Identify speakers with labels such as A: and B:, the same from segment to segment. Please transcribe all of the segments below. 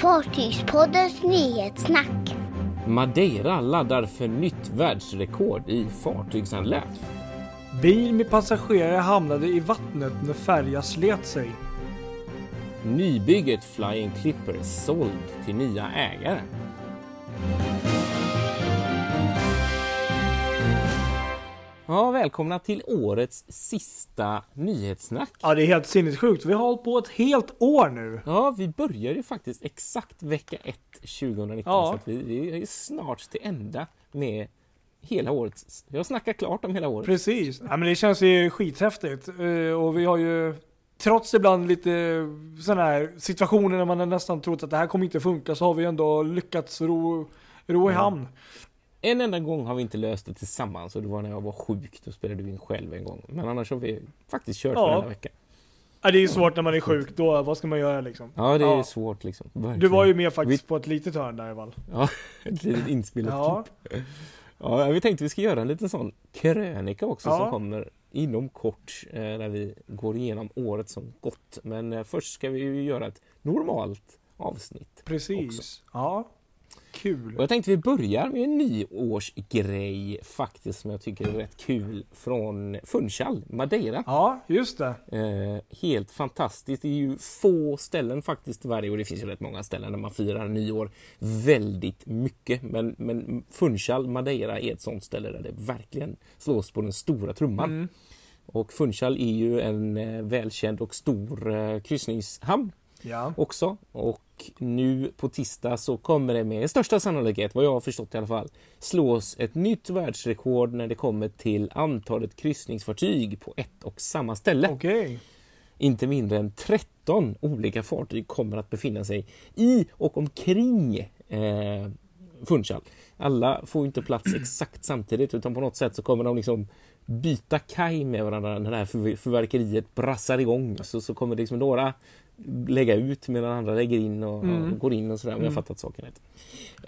A: Fartygspoddens nyhetssnack.
B: Madeira laddar för nytt världsrekord i fartygsanlöp.
C: Bil med passagerare hamnade i vattnet när färja slet sig.
B: Nybygget Flying Clipper såld till nya ägare. Ja, välkomna till årets sista nyhetssnack.
C: Ja, det är helt sinnessjukt. Vi har hållit på ett helt år nu.
B: Ja, vi börjar ju faktiskt exakt vecka 1 2019
C: Ja.
B: så vi, vi är snart till ända med hela året. Vi har snackat klart om hela året.
C: Precis. Ja, men det känns ju skithäftigt. Eh, Och vi har ju Trots ibland lite sådana här situationer när man nästan trott att det här kommer inte funka så har vi ändå lyckats ro, ro i hamn.
B: En enda gång har vi inte löst det tillsammans och det var när jag var sjuk. Då spelade du in själv en gång. Men annars har vi faktiskt kört
C: Ja.
B: varenda vecka.
C: Ja, det är ju svårt när man är sjuk då. Vad ska man göra liksom?
B: Ja, det är
C: Ja.
B: svårt liksom.
C: Du
B: Verkligen.
C: var ju med faktiskt på ett litet hörn där i fall.
B: Ja, ett litet inspelat
C: Ja,
B: klipp. Ja, vi tänkte vi ska göra en liten sån krönika också
C: Ja.
B: som kommer inom kort eh, där vi går igenom året som gått. Men eh, först ska vi ju göra ett normalt avsnitt.
C: precis. Ja, kul.
B: Och jag tänkte vi börjar med en nyårsgrej faktiskt som jag tycker är rätt kul från Funchal, Madeira.
C: Ja, just det.
B: Eh, helt fantastiskt. Det är ju få ställen faktiskt i varje år. Det finns ju rätt många ställen där man firar nyår väldigt mycket. Men, men Funchal, Madeira är ett sånt ställe där det verkligen slås på den stora trumman.
C: Mm.
B: Och Funchal är ju en eh, välkänd och stor eh, kryssningshamn
C: Ja.
B: också. Och nu på tisdag så kommer det med största sannolikhet, vad jag har förstått i alla fall, slås ett nytt världsrekord när det kommer till antalet kryssningsfartyg på ett och samma ställe.
C: Okej.
B: Inte mindre än 13 olika fartyg kommer att befinna sig i och omkring eh, Funchal. Alla får inte plats exakt samtidigt utan på något sätt så kommer de liksom byta kaj med varandra när det här förverkeriet brassar igång. Så, så kommer liksom några lägga ut medan andra lägger in och,
C: Mm.
B: och går in och sådär om jag
C: Mm.
B: fattat saken rätt.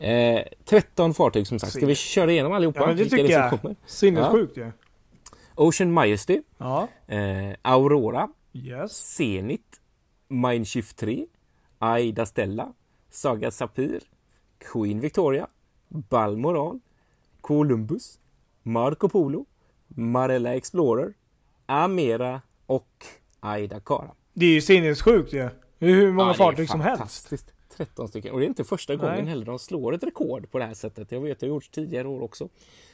B: Eh, 13 fartyg som sagt. Ska vi köra igenom allihopa?
C: Ja, men det tycker jag. Sinnessjukt ju.
B: Ocean Majesty,
C: Ja.
B: eh, Aurora,
C: Yes.
B: Zenit, Mindshift 3, Aida Stella, Saga Sapir, Queen Victoria, Balmoral, Columbus, Marco Polo, Marella Explorer, Amera och Aida Cara.
C: Det är ju sinnessjukt ju. Är hur många
B: Ja,
C: fartyg som helst.
B: fantastiskt. 13 stycken. Och det är inte första gången
C: Nej.
B: heller de slår ett rekord på det här sättet. Jag vet, det har gjorts tidigare år också.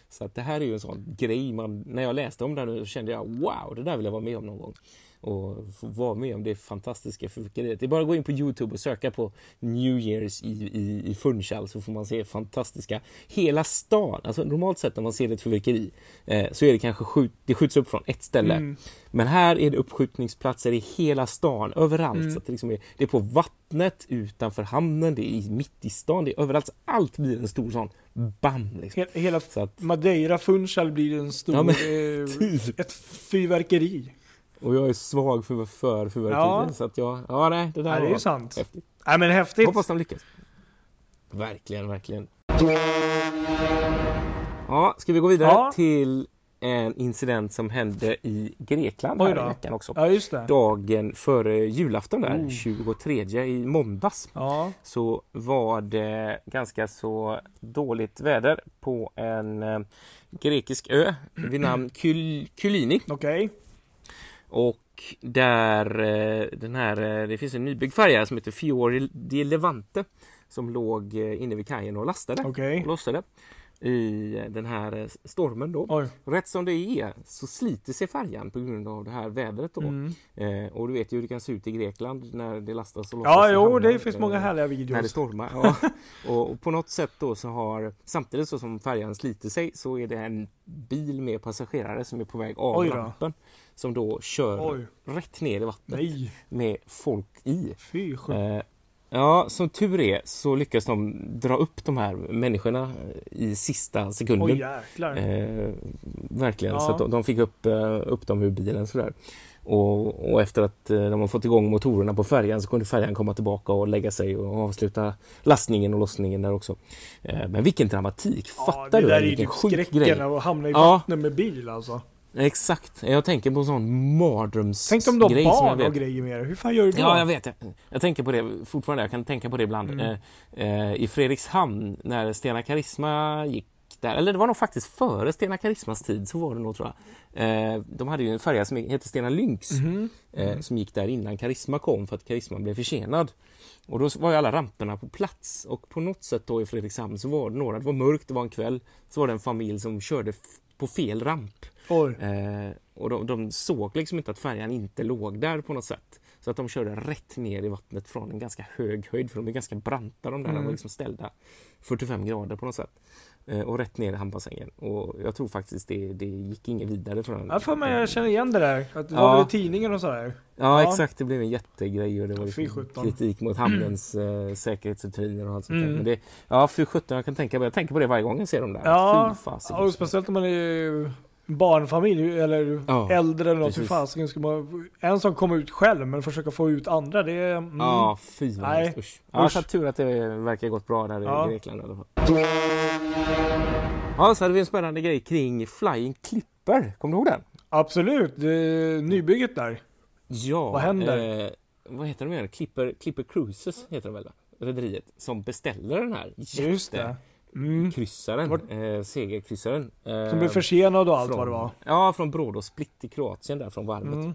B: Så att det här är ju en sån grej man, när jag läste om det här nu kände jag wow, det där vill jag vara med om någon gång. Och få vara med om det fantastiska fyrverkeriet. Det är bara att gå in på Youtube och söka på New Year's i, i, i Funchal så får man se fantastiska, hela stan, alltså normalt sett när man ser ett fyrverkeri eh, så är det kanske skjut, det skjuts upp från ett ställe.
C: Mm.
B: Men här är det uppskjutningsplatser i hela stan, överallt.
C: Mm.
B: Så det, liksom är, det är på vattnet, utanför hamnen, det är i- mitt i stan, det är överallt. Allt blir en stor sån BAM! Liksom.
C: He- Hela
B: Så att,
C: Madeira Funchal blir en stor...
B: Ja, men
C: eh,
B: typ.
C: ett fyrverkeri.
B: Och jag är svag för, för fyrverkerier,
C: Ja.
B: så att jag, ja nej, det där
C: Ja, det är ju sant.
B: häftigt.
C: Nej men häftigt.
B: Hoppas de lyckas. Verkligen, verkligen. Ja, ska vi gå vidare
C: Ja.
B: till en incident som hände i Grekland här i veckan också.
C: Ja.
B: Dagen före julafton där,
C: Oh.
B: 23 i måndags.
C: Ja.
B: så var det ganska så dåligt väder på en eh, grekisk ö vid namn Kyl- Kyllini.
C: Okej.
B: Och där eh, den här, eh, det finns en nybyggd färja som heter Fiore di Levante som låg eh, inne vid kajen och lastade
C: Okej.
B: och lossade i eh, den här eh, stormen då.
C: Oj.
B: Rätt som det är så sliter sig färjan på grund av det här vädret då.
C: Mm.
B: Eh, och du vet ju hur det kan se ut i Grekland när det lastas och lossas
C: Ja jo
B: hamnar.
C: det finns många
B: Eh,
C: härliga
B: när det
C: videos.
B: stormar. Ja. och, och på något sätt då så har samtidigt så som färjan sliter sig så är det en bil med passagerare som är på väg av rampen som då kör
C: Oj.
B: rätt ner i vattnet
C: Nej.
B: med folk i.
C: Fy.
B: Eh, ja, som tur är så lyckas de dra upp de här människorna i sista sekunden.
C: Oj jäklar.
B: Eh, verkligen,
C: Ja.
B: så att de, de fick upp, eh, upp dem ur bilen sådär. Och, och efter att eh, de har fått igång motorerna på färjan så kunde färjan komma tillbaka och lägga sig och avsluta lastningen och lossningen där också. Eh, men vilken dramatik!
C: Ja,
B: Fattar
C: det
B: du?
C: där är ju typ skräcken
B: grej!
C: att hamna i
B: Ja.
C: vattnet med bil alltså.
B: Exakt. Jag tänker på en sån mardrömsgrej
C: Tänk om de
B: som jag
C: barn och grejer med det. Hur fan gör du då?
B: Ja, jag vet. Jag, jag tänker på det fortfarande. Jag kan tänka på det ibland.
C: Mm.
B: Eh, eh, I Fredrikshamn när Stena Karisma gick där, eller det var nog faktiskt före Stena Karismas tid, så var det nog tror jag. Eh, de hade ju en färja som hette Stena Lynx
C: Mhm.
B: eh, som gick där innan Karisma kom för att Karisma blev försenad. Och då var ju alla ramperna på plats och på något sätt då i Fredrikshamn så var det några, det var mörkt, det var en kväll, så var det en familj som körde på fel ramp. Eh, och de, de såg liksom inte att färjan inte låg där på något sätt. Så att de körde rätt ner i vattnet från en ganska hög höjd, för de är ganska branta de där, de
C: Mm.
B: var liksom ställda 45 grader på något sätt. Eh, och rätt ner i hamnbassängen. Och jag tror faktiskt det, det gick inget vidare från
C: Jag får mig, jag känner igen det där. Att det
B: Ja.
C: var väl i tidningen och sådär.
B: Ja,
C: Ja.
B: exakt, det blev en jättegrej och det var
C: Ja,
B: liksom kritik mot hamnens eh, säkerhetsrutiner och allt sånt där.
C: Mm.
B: Men det, ja, fy sjutton, jag kan tänka på, jag tänker på det varje gång jag ser dem där.
C: Ja,
B: fasen.
C: och speciellt om man är barnfamilj eller
B: Ja,
C: äldre eller något. Hur fasiken ska man... En som kommer ut själv men försöka få ut andra. Det är... Mm.
B: Ja, fy vad
C: Nej.
B: Usch. Ja,
C: Usch.
B: så tur att det verkar gått bra där
C: Ja.
B: i Grekland i alla fall. Ja, så hade vi en spännande grej kring Flying Clipper. Kommer du ihåg den?
C: Absolut. Det är nybygget där.
B: Ja.
C: Vad händer?
B: Eh, vad heter de igen? Clipper, Clipper Cruises heter de väl? Rederiet som beställer den här
C: Just det. Mm.
B: kryssaren, eh, segerkryssaren. Eh,
C: Som blev försenad och allt
B: från,
C: vad det var.
B: Ja, från Brodo Split i Kroatien där från varvet.
C: Mm.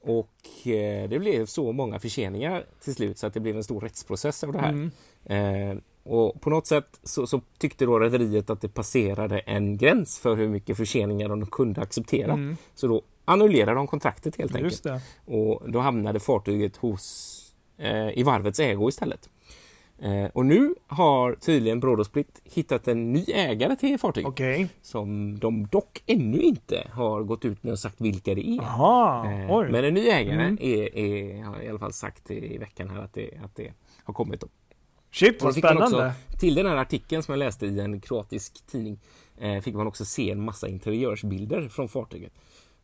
B: Och eh, det blev så många förseningar till slut så att det blev en stor rättsprocess av det här.
C: Mm.
B: Eh, och på något sätt så, så tyckte då rederiet att det passerade en gräns för hur mycket förseningar de kunde acceptera.
C: Mm.
B: Så då annullerade de kontraktet helt enkelt. Och då hamnade fartyget hos, eh, i varvets ägo istället. Eh, och nu har tydligen Brodosplit hittat en ny ägare till fartyget.
C: Okej.
B: Som de dock ännu inte har gått ut med och sagt vilka det är.
C: Jaha.
B: Eh. Men en ny ägare
C: Mm.
B: är, är, har i alla fall sagt i veckan här att det, att det har kommit. Då.
C: Shit vad spännande.
B: till den här artikeln som jag läste i en kroatisk tidning eh, fick man också se en massa interiörsbilder från fartyget.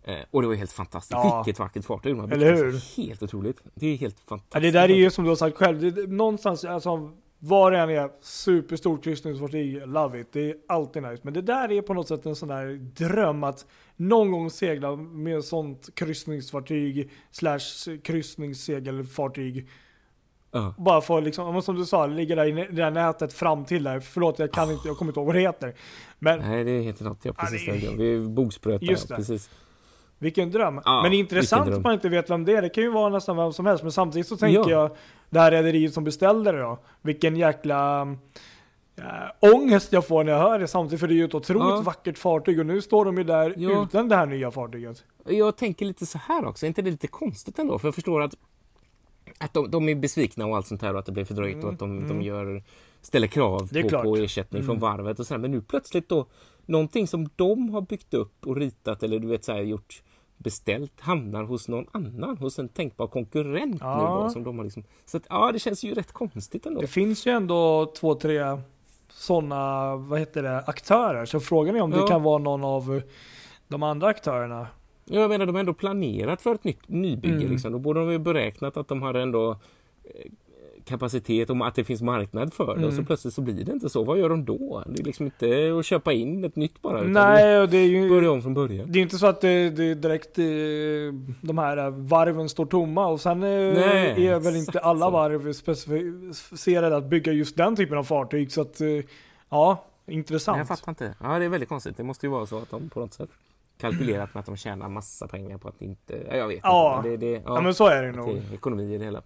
B: Eh, och det var helt fantastiskt.
C: Ja.
B: Vilket vackert fartyg byggt.
C: Eller
B: Alltså, Helt otroligt. Det är helt fantastiskt.
C: Ja, det där är ju som du har sagt själv. Det, det, någonstans, alltså var det än är superstort kryssningsfartyg, love it. Det är alltid nice. Men det där är på något sätt en sån där dröm att någon gång segla med ett sånt kryssningsfartyg slash kryssningssegelfartyg.
B: Ja.
C: Bara få liksom, som du sa, ligga där i det där nätet fram till där. Förlåt, jag kan inte, jag kommer inte ihåg vad det heter. Men
B: Nej, det heter något. Ja,
C: Ja,
B: precis.
C: det är-
B: det... Vi bogspröt
C: Just det.
B: Precis.
C: Vilken dröm.
B: Ja,
C: men intressant
B: vilken dröm.
C: att man inte vet vem det är. Det kan ju vara nästan vem som helst. Men samtidigt så tänker
B: Ja.
C: jag, det här rederiet som beställde det då. Vilken jäkla äh, ångest jag får när jag hör det samtidigt. För det är ju ett otroligt
B: Ja.
C: vackert fartyg. Och nu står de ju där
B: Ja.
C: utan det här nya fartyget.
B: Jag tänker lite så här också. Är inte det lite konstigt ändå? För jag förstår att, att de, de är besvikna och allt sånt här och att det blir fördröjt och att de, de gör, ställer krav
C: Mm, Det är
B: på,
C: klart. Mm.
B: på ersättning från varvet och så här. Men nu plötsligt då någonting som de har byggt upp och ritat eller du vet så här gjort beställt hamnar hos någon annan, hos en tänkbar konkurrent
C: Ja.
B: nu då som de har liksom. Så att, ja, det känns ju rätt konstigt ändå.
C: Det finns ju ändå två, tre sådana, vad heter det, aktörer. Så frågan är om det
B: Ja.
C: kan vara någon av de andra aktörerna.
B: Ja, Jag menar, de har ändå planerat för ett nytt nybygge.
C: Mm.
B: Liksom. Då borde de ju beräknat att de har ändå eh, kapacitet och att det finns marknad för det. Och så
C: Mm.
B: plötsligt så blir det inte så. Vad gör de då? Det är liksom inte att köpa in ett nytt bara.
C: Nej, och det är ju...
B: Börja om från början.
C: Det är inte så att det, det är direkt eh, de här varven står tomma och sen eh,
B: Nej,
C: är väl inte alla
B: så.
C: varv specificerade att bygga just den typen av fartyg. Så att eh, ja, intressant.
B: Nej, jag fattar inte. Ja, det är väldigt konstigt. Det måste ju vara så att de på något sätt kalkylerat med att de tjänar massa pengar på att inte... Ja, jag vet
C: Ja.
B: inte. Det, det,
C: Ja men så är det nog.
B: det är ekonomi i det hela.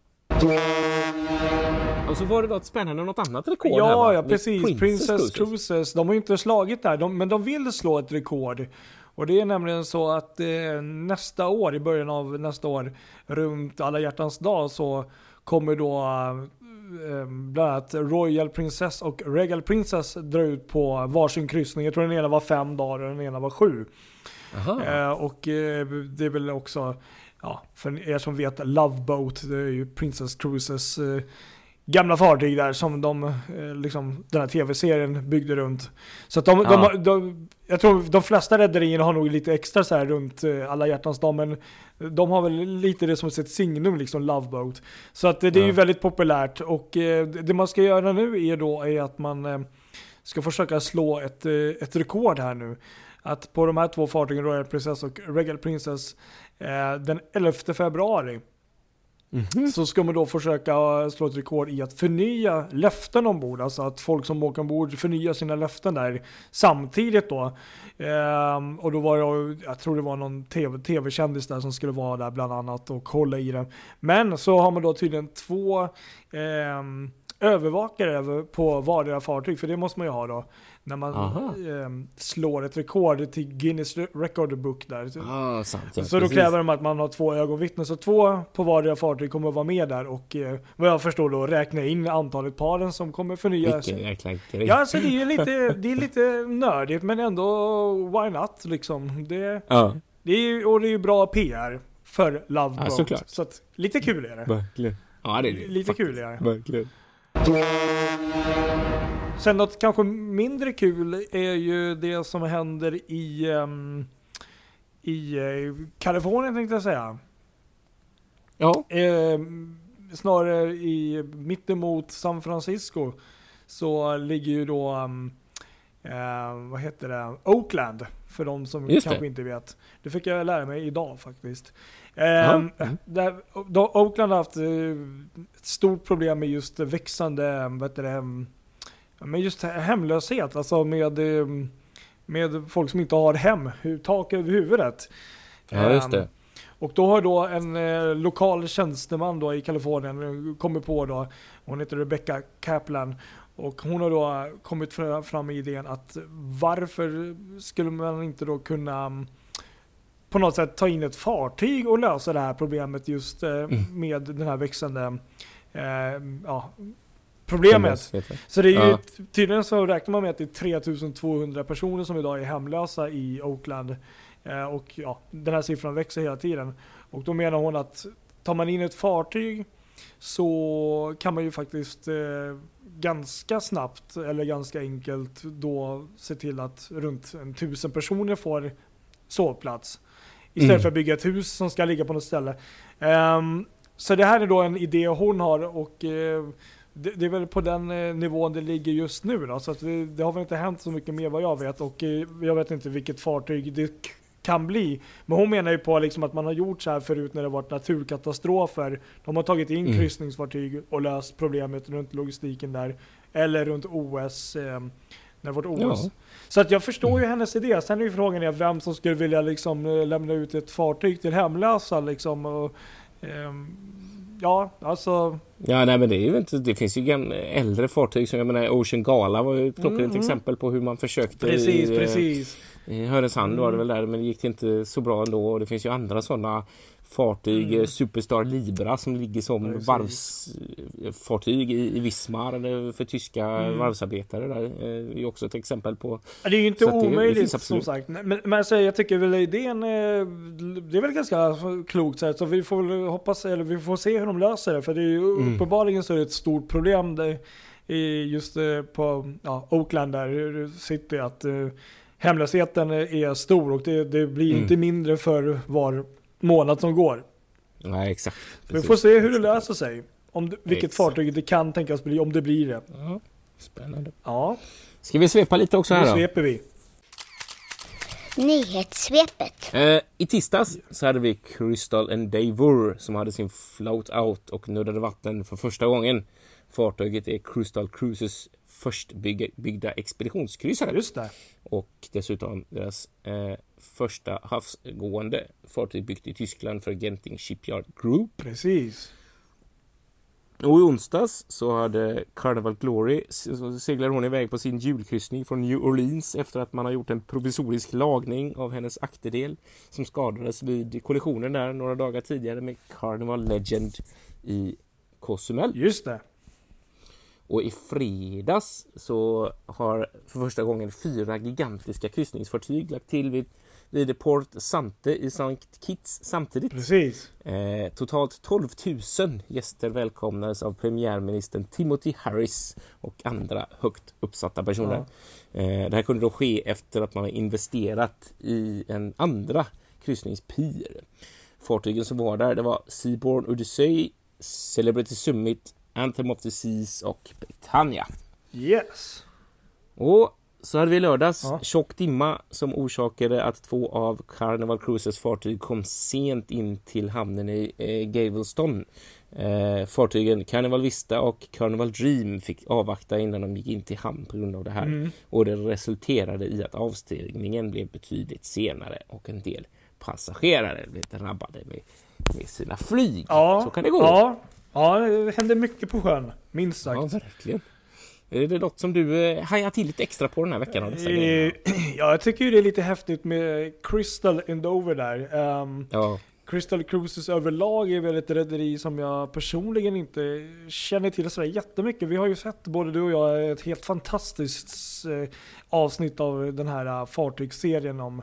B: Och så var det något spännande, något annat rekord här,
C: Ja,
B: va?
C: ja precis. Princess,
B: Cruises.
C: Cruises. De har ju inte slagit där, de, men de vill slå ett rekord. Och det är nämligen så att eh, nästa år, i början av nästa år, runt alla hjärtans dag så kommer då eh, bland annat Royal Princess och Regal Princess dra ut på varsin kryssning. Jag tror den ena var fem dagar och den ena var sju.
B: Aha.
C: Eh, och eh, det är väl också, ja, för er som vet, Love Boat, det är ju Princess Cruises eh, gamla fartyg där som de, eh, liksom, den här tv-serien byggde runt. Så att de, de,
B: Ja.
C: har- de, jag tror de flesta rederierna har nog lite extra så här runt eh, alla hjärtans dag, men de har väl lite det som ett signum, liksom Love Boat. Så att det är ju
B: Ja.
C: väldigt populärt och eh, det man ska göra nu är då är att man eh, ska försöka slå ett, eh, ett rekord här nu. Att på de här två fartygen, Royal Princess och Regal Princess, eh, den 11 februari
B: Mhm.
C: så ska man då försöka slå ett rekord i att förnya löften ombord. Alltså att folk som åker ombord förnyar sina löften där samtidigt då. Ehm, och då var det, jag tror det var någon TV, tv-kändis där som skulle vara där bland annat och kolla i det. Men så har man då tydligen två ehm, övervakare över- på vardera fartyg, för det måste man ju ha då. När man ehm, slår ett rekord till Guinness Record Book där.
B: Ah, sant, ja,
C: Så då
B: precis.
C: kräver de att man har två ögonvittnen. Så två på vardera fartyg kommer att vara med där och eh, vad jag förstår då räkna in antalet paren som kommer förnya
B: Vilken
C: sig.
B: grej.
C: Ja, alltså det är lite, det är lite nördigt men ändå why not liksom. Det,
B: ja,
C: det är och det är ju bra PR för Love
B: Ja,
C: Boat. Så att, lite kul är det.
B: verkligen. Ja, det är det.
C: Lite
B: faktiskt.
C: kul är det.
B: Verkligen.
C: Sen något kanske mindre kul är ju det som händer i, ehm, i eh, Kalifornien tänkte jag säga.
B: Ja,
C: Eh, snarare i mittemot San Francisco så ligger ju då, um, eh, vad heter det, Oakland. För de som
B: Just
C: kanske
B: det.
C: inte vet. Det fick jag lära mig idag faktiskt. Eh,
B: mm.
C: där, då, Oakland har haft eh, ett stort problem med just växande, eh, vad heter det, um, med just hemlöshet. Alltså med, eh, med folk som inte har hem, tak över huvudet.
B: ja just det.
C: och då har då en eh, lokal tjänsteman då i Kalifornien eh, kommit på då, hon heter Rebecca Kaplan, och hon har då kommit fra- fram med idén att varför skulle man inte då kunna mm, på något sätt ta in ett fartyg och lösa det här problemet just eh,
B: Mm.
C: med den här växande eh, ja, problemet. Så det är ju, tydligen så räknar man med att det är 3200 personer som idag är hemlösa i Oakland. Eh, och ja, den här siffran växer hela tiden. Och då menar hon att tar man in ett fartyg så kan man ju faktiskt ganska snabbt eller ganska enkelt då se till att runt en tusen personer får sovplats. Istället
B: Mm.
C: för att bygga ett hus som ska ligga på något ställe. Ehm, så det här är då en idé hon har och eh, det, det är väl på den eh, nivån det ligger just nu då. Så det, det har väl inte hänt så mycket mer vad jag vet och eh, jag vet inte vilket fartyg det kan bli. Men hon menar ju på liksom att man har gjort så här förut när det varit naturkatastrofer. De har tagit in
B: Mm.
C: kryssningsfartyg och löst problemet runt logistiken där. Eller runt OS. Eh, när det varit OS.
B: Ja.
C: Så att jag förstår ju hennes idé. Sen är ju frågan är vem som skulle vilja liksom eh, lämna ut ett fartyg till hemlösa liksom. Och, ehm, ja, alltså.
B: Ja, nej men det är ju inte, det finns ju äldre fartyg som jag menar Ocean Gala var ju ett
C: Mm, mm.
B: exempel på hur man försökte
C: Precis,
B: i, eh,
C: precis.
B: I Härnösand var det
C: Mm.
B: väl där men det gick inte så bra ändå och det finns ju andra sådana fartyg,
C: Mm.
B: eh, Superstar Libra som ligger som
C: Precis.
B: varvsfartyg i, i Wismar eh, för tyska
C: Mm.
B: varvsarbetare där. Eh, Det är ju också ett exempel på
C: Ja, Det är ju inte
B: att det- det
C: omöjligt som sagt. Men, men alltså, jag tycker väl idén, eh, det är väl ganska klokt så, här, så vi får väl hoppas, eller vi får se hur de löser det. För det är ju
B: Mm.
C: uppenbarligen så är det ett stort problem där, i just eh, på ja, Oakland där City att eh, hemlösheten är stor och det, det blir
B: Mm.
C: inte mindre för var månad som går.
B: Nej exakt.
C: Vi
B: Precis.
C: får se hur det löser sig. Om det, vilket
B: Exakt.
C: fartyg det kan tänkas bli, om det blir det.
B: Ja, spännande.
C: Ja,
B: Ska vi svepa lite också
C: nu
B: här då?
C: sveper vi.
A: Nyhetssvepet.
B: Eh, I tisdags så hade vi Crystal Endeavour som hade sin float out och nuddade vatten för första gången. Fartyget är Crystal Cruises först bygga, byggda expeditionskryssare
C: Just det.
B: och dessutom deras eh, första havsgående fartyg byggt i Tyskland för Genting Shipyard Group.
C: Precis.
B: Och i onsdags så hade Carnival Glory så seglade hon iväg på sin julkryssning från New Orleans efter att man har gjort en provisorisk lagning av hennes akterdel som skadades vid kollisionen där några dagar tidigare med Carnival Legend i Cozumel.
C: Just det.
B: Och i fredags så har för första gången fyra gigantiska kryssningsfartyg lagt till vid, vid Port Sante i Sankt Kitts samtidigt.
C: Precis.
B: Eh, totalt 12 000 gäster välkomnades av premiärministern Timothy Harris och andra högt uppsatta personer. Eh, det här kunde då ske efter att man har investerat i en andra kryssningspir. Fartygen som var där det var Seaborn Odyssey, Celebrity Summit, Anthem of the Seas och Britannia.
C: Yes.
B: Och så hade vi i lördags
C: Ja.
B: tjock dimma som orsakade att två av Carnival Cruises fartyg kom sent in till hamnen i eh, Galveston. Eh, fartygen Carnival Vista och Carnival Dream fick avvakta innan de gick in till hamn på grund av det här.
C: Mm.
B: Och det resulterade i att avstigningen blev betydligt senare och en del passagerare blev drabbade med, med sina flyg.
C: Ja,
B: Så kan det gå.
C: Ja, ja, det händer mycket på sjön. Minst sagt.
B: Ja, verkligen. Är det något som du eh, hajar till lite extra på den här veckan? Av dessa grejerna?
C: Eh, Ja, jag tycker ju det är lite häftigt med Crystal Endover där. Ehm,
B: Ja,
C: Crystal Cruises överlag är väl ett rederi som jag personligen inte känner till sådär jättemycket. Vi har ju sett, både du och jag, ett helt fantastiskt eh, avsnitt av den här eh, fartygsserien om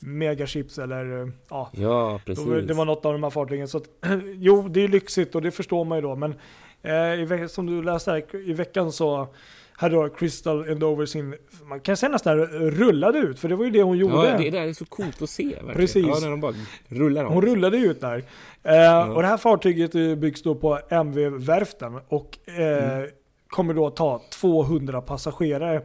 C: megaships eller ja,
B: ja precis.
C: det var något av de här fartygen. Så att, jo, det är lyxigt och det förstår man ju då. Men i, ve- som du läste här, i veckan så hade då Crystal Endover sin, man kan säga nästan rullade ut, för det var ju det hon gjorde.
B: Ja, det där är så coolt att se. Verkligen.
C: Precis.
B: Ja, när de bara rullar om.
C: Hon rullade ut där. Eh, Och det här fartyget eh, byggs då på MV-verften och eh,
B: Mm.
C: kommer då ta 200 passagerare.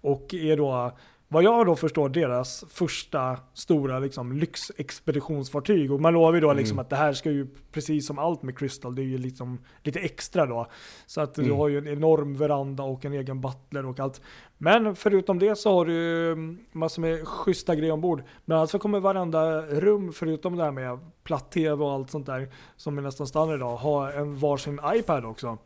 C: Och är då, vad jag då förstår, deras första stora liksom, lyxexpeditionsfartyg. Och man lovar ju då
B: Mm.
C: liksom att det här ska ju, precis som allt med Crystal, det är ju liksom lite extra då. Så att du
B: Mm.
C: har ju en enorm veranda och en egen butler och allt. Men förutom det så har du mm, massor med schyssta grejer ombord. Men alltså kommer varenda rum, förutom det här med platt-tv och allt sånt där, som är nästan standard idag, ha en varsin iPad också.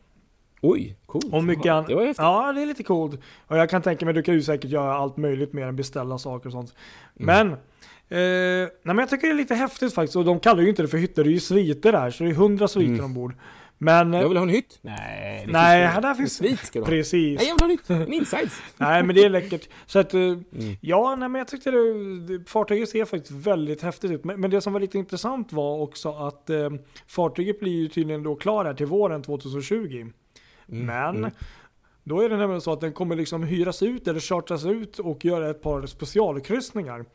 B: Oj, coolt.
C: Och mycket
B: Ja,
C: an-
B: Det var häftigt.
C: Ja, det är lite coolt. Och jag kan tänka mig, du kan ju säkert göra allt möjligt mer än beställa saker och sånt.
B: Mm.
C: Men, eh, nej, men jag tycker det är lite häftigt faktiskt. Och de kallar ju inte det för hytter, det är ju sviter där. Så det är hundra sviter
B: Mm.
C: ombord. Men,
B: Jag vill ha en hytt. Nej, det
C: nej,
B: finns
C: här
B: det.
C: där finns
B: svit ska du ha.
C: Precis.
B: Nej, jag vill ha en hytt. En insides.
C: Nej men det är läckert. Så att, eh,
B: Mm.
C: ja nej men jag tyckte det, det, fartyget ser faktiskt väldigt häftigt ut. Men, men det som var lite intressant var också att eh, fartyget blir ju tydligen då klar här till våren 2020.
B: Mm,
C: Men
B: mm.
C: då är det nämligen så att den kommer liksom hyras ut eller chartras ut och göra ett par specialkryssningar.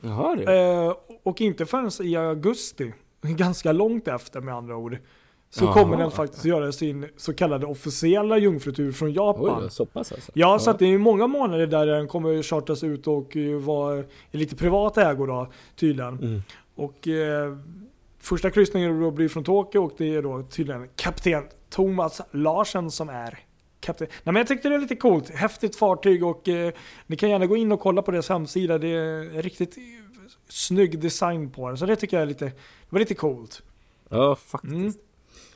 B: Jaha du.
C: Eh, och inte förrän i augusti, ganska långt efter med andra ord, så
B: Jaha.
C: kommer den faktiskt göra sin så kallade officiella jungfrutur från Japan.
B: Oj, så pass alltså.
C: Ja, så att det är många månader där den kommer chartas ut och vara i lite privat ägo då, tydligen.
B: Mm.
C: Och eh, första kryssningen då blir från Tokyo och det är då tydligen kapten Thomas Larsen som är kapten. Nej men jag tyckte det är lite coolt, häftigt fartyg och eh, ni kan gärna gå in och kolla på deras hemsida. Det är riktigt snygg design på den, så det tycker jag är lite, det var lite coolt.
B: Ja, faktiskt.
C: Mm.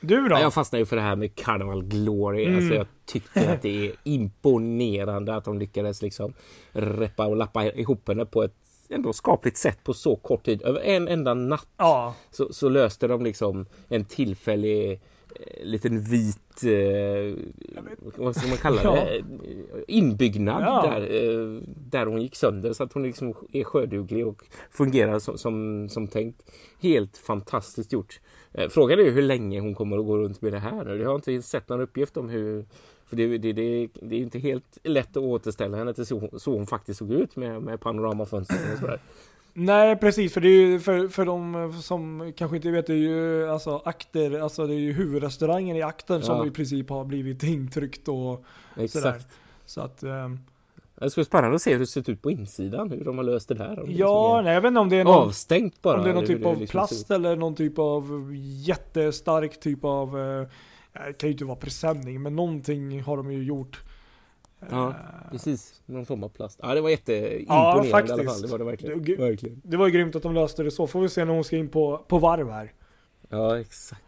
C: Du då?
B: Ja, jag fastnar ju för det här med Carnival Glory.
C: Mm.
B: Alltså, jag tycker att det är imponerande att de lyckades liksom reppa och lappa ihop henne på ett ändå skapligt sätt på så kort tid. Över en enda natt
C: Ja,
B: så, så löste de liksom en tillfällig liten vit, eh, vad ska man kalla
C: Ja.
B: det, Eh, inbyggnad
C: Ja.
B: där, eh, där hon gick sönder så att hon liksom är sjöduglig och fungerar som, som, som tänkt. Helt fantastiskt gjort. Eh, Frågan är ju hur länge hon kommer att gå runt med det här nu. Jag har inte sett någon uppgift om hur för det, det, det, det är inte helt lätt att återställa henne till så, så hon faktiskt såg ut med, med panoramafönster och sådär.
C: Nej precis, för det är ju för, för de som kanske inte vet, det är ju alltså akter, alltså det är ju huvudrestaurangen i akten som
B: Ja.
C: i princip har blivit intryckt och sådär.
B: Exakt.
C: Så att, ehm,
B: Det skulle vara spännande att se hur det ser ut på insidan, hur de har löst det där. Om
C: ja,
B: liksom
C: nej jag vet inte om det är någon,
B: avstängt bara.
C: om det är någon typ av
B: liksom
C: plast eller någon typ av jättestark typ av, eh, det kan ju inte vara presenning, men någonting har de ju gjort.
B: Ja,
C: Eh,
B: Precis, någon form av plast. Ja, det var jätteimponerande
C: Ja,
B: i alla
C: faktiskt.
B: fall. Det var det verkligen.
C: Det-
B: verkligen.
C: Det var ju grymt att de löste det så, får vi se när hon ska in på, på varv här.
B: Ja, exakt.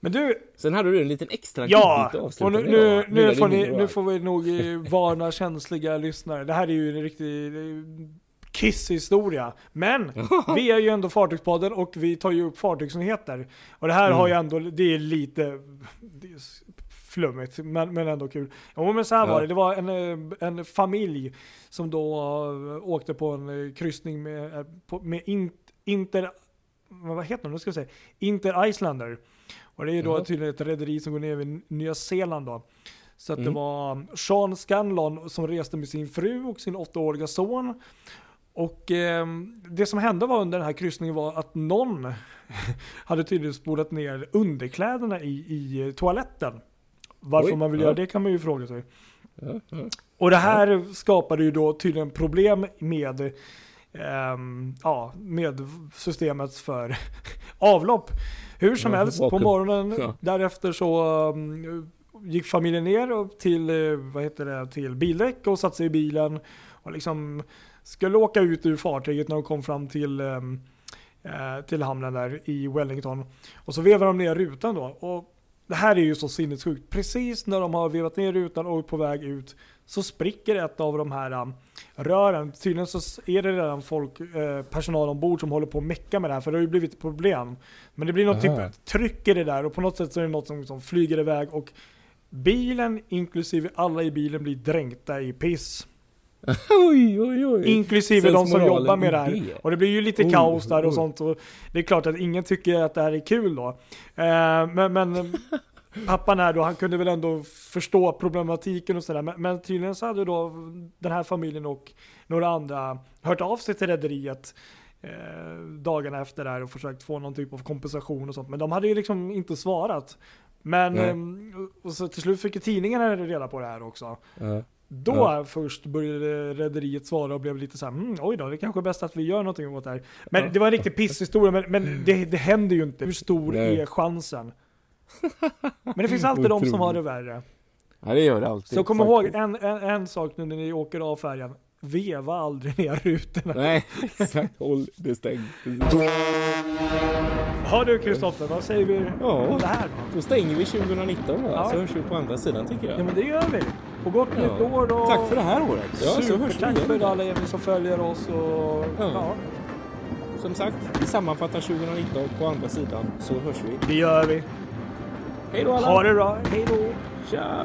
C: Men du,
B: Sen hade du en liten extra
C: Ja, och nu, nu, nu, får ni, nu får vi nog eh, varna känsliga lyssnare. Det här är ju en riktig kisshistoria. Men vi är ju ändå Fartygspodden och vi tar ju upp fartygsnyheter. Och det här
B: Mm.
C: har ju ändå, det är lite det är flummigt, men, men ändå kul. Jo men så här
B: Ja.
C: var det, det var en, eh, en familj som då eh, åkte på en eh, kryssning med, med in, Inter, vad heter det nu ska jag säga, Inter Islander. Och det är då
B: Jaha.
C: tydligen ett rederi som går ner vid Nya Zeeland då. Så att det
B: Mm.
C: var Sean Scanlon som reste med sin fru och sin åttaåriga son. Och eh, det som hände var under den här kryssningen var att någon hade tydligen spolat ner underkläderna i, i toaletten. Varför
B: Oj,
C: man vill
B: ja.
C: göra det kan man ju fråga sig. Och det här skapade ju då tydligen problem med, ehm, ja, med systemet för avlopp. Hur som
B: Ja,
C: helst, på morgonen
B: Ja.
C: därefter så um, gick familjen ner till, eh, vad heter det, till bildäck och satte sig i bilen och liksom skulle åka ut ur fartyget när de kom fram till, eh, till hamnen där i Wellington. Och så vevar de ner rutan då. Och det här är ju så sinnessjukt. Precis när de har vevat ner rutan och är på väg ut så spricker ett av de här um, rören. Tydligen så är det redan folk, eh, personal ombord som håller på att mecka med det här för det har ju blivit ett problem. Men det blir något
B: Aha.
C: typ tryck i det där och på något sätt så är det något som, som flyger iväg och bilen inklusive alla i bilen blir dränkta i piss.
B: oj, oj, oj.
C: Inklusive de som jobbar med det här. Och det blir ju lite
B: Oj,
C: kaos där och
B: oj.
C: sånt. Och det är klart att ingen tycker att det här är kul då. Eh, men, men pappan här då, han kunde väl ändå förstå problematiken och sådär. Men, men tydligen så hade då den här familjen och några andra hört av sig till rederiet eh, dagarna efter det här och försökt få någon typ av kompensation och sånt. Men de hade ju liksom inte svarat. Men ehm, och så till slut fick ju tidningarna reda på det här också.
B: Ja.
C: Då
B: Ja.
C: först började rederiet svara och blev lite så här, mm, oj då, det kanske är bäst att vi gör någonting åt det här. Men
B: Ja.
C: det var en riktig pisshistoria, men, men det, det händer ju inte. Hur stor
B: Nej.
C: är chansen? Men det finns alltid de som har det värre.
B: ja, det gör det alltid.
C: Så kom ihåg en, en, en sak nu när ni åker av färjan. Veva aldrig ner rutorna.
B: Nej, exakt. Håll det stängt.
C: Har du Kristoffer, vad säger vi
B: Ja.
C: om det här då?
B: Då stänger vi 2019 va?
C: Ja.
B: så hörs vi på andra sidan tycker jag.
C: Ja men det gör vi. Och gott
B: Ja.
C: nytt år då.
B: Tack för det här året. Ja,
C: Supertack
B: igen.
C: för alla er som följer oss och
B: Ja.
C: ja,
B: Som sagt, vi sammanfattar 2019 på andra sidan så hörs vi.
C: det gör vi.
B: Hej då alla!
C: Ha det bra, hej då.
B: Tja!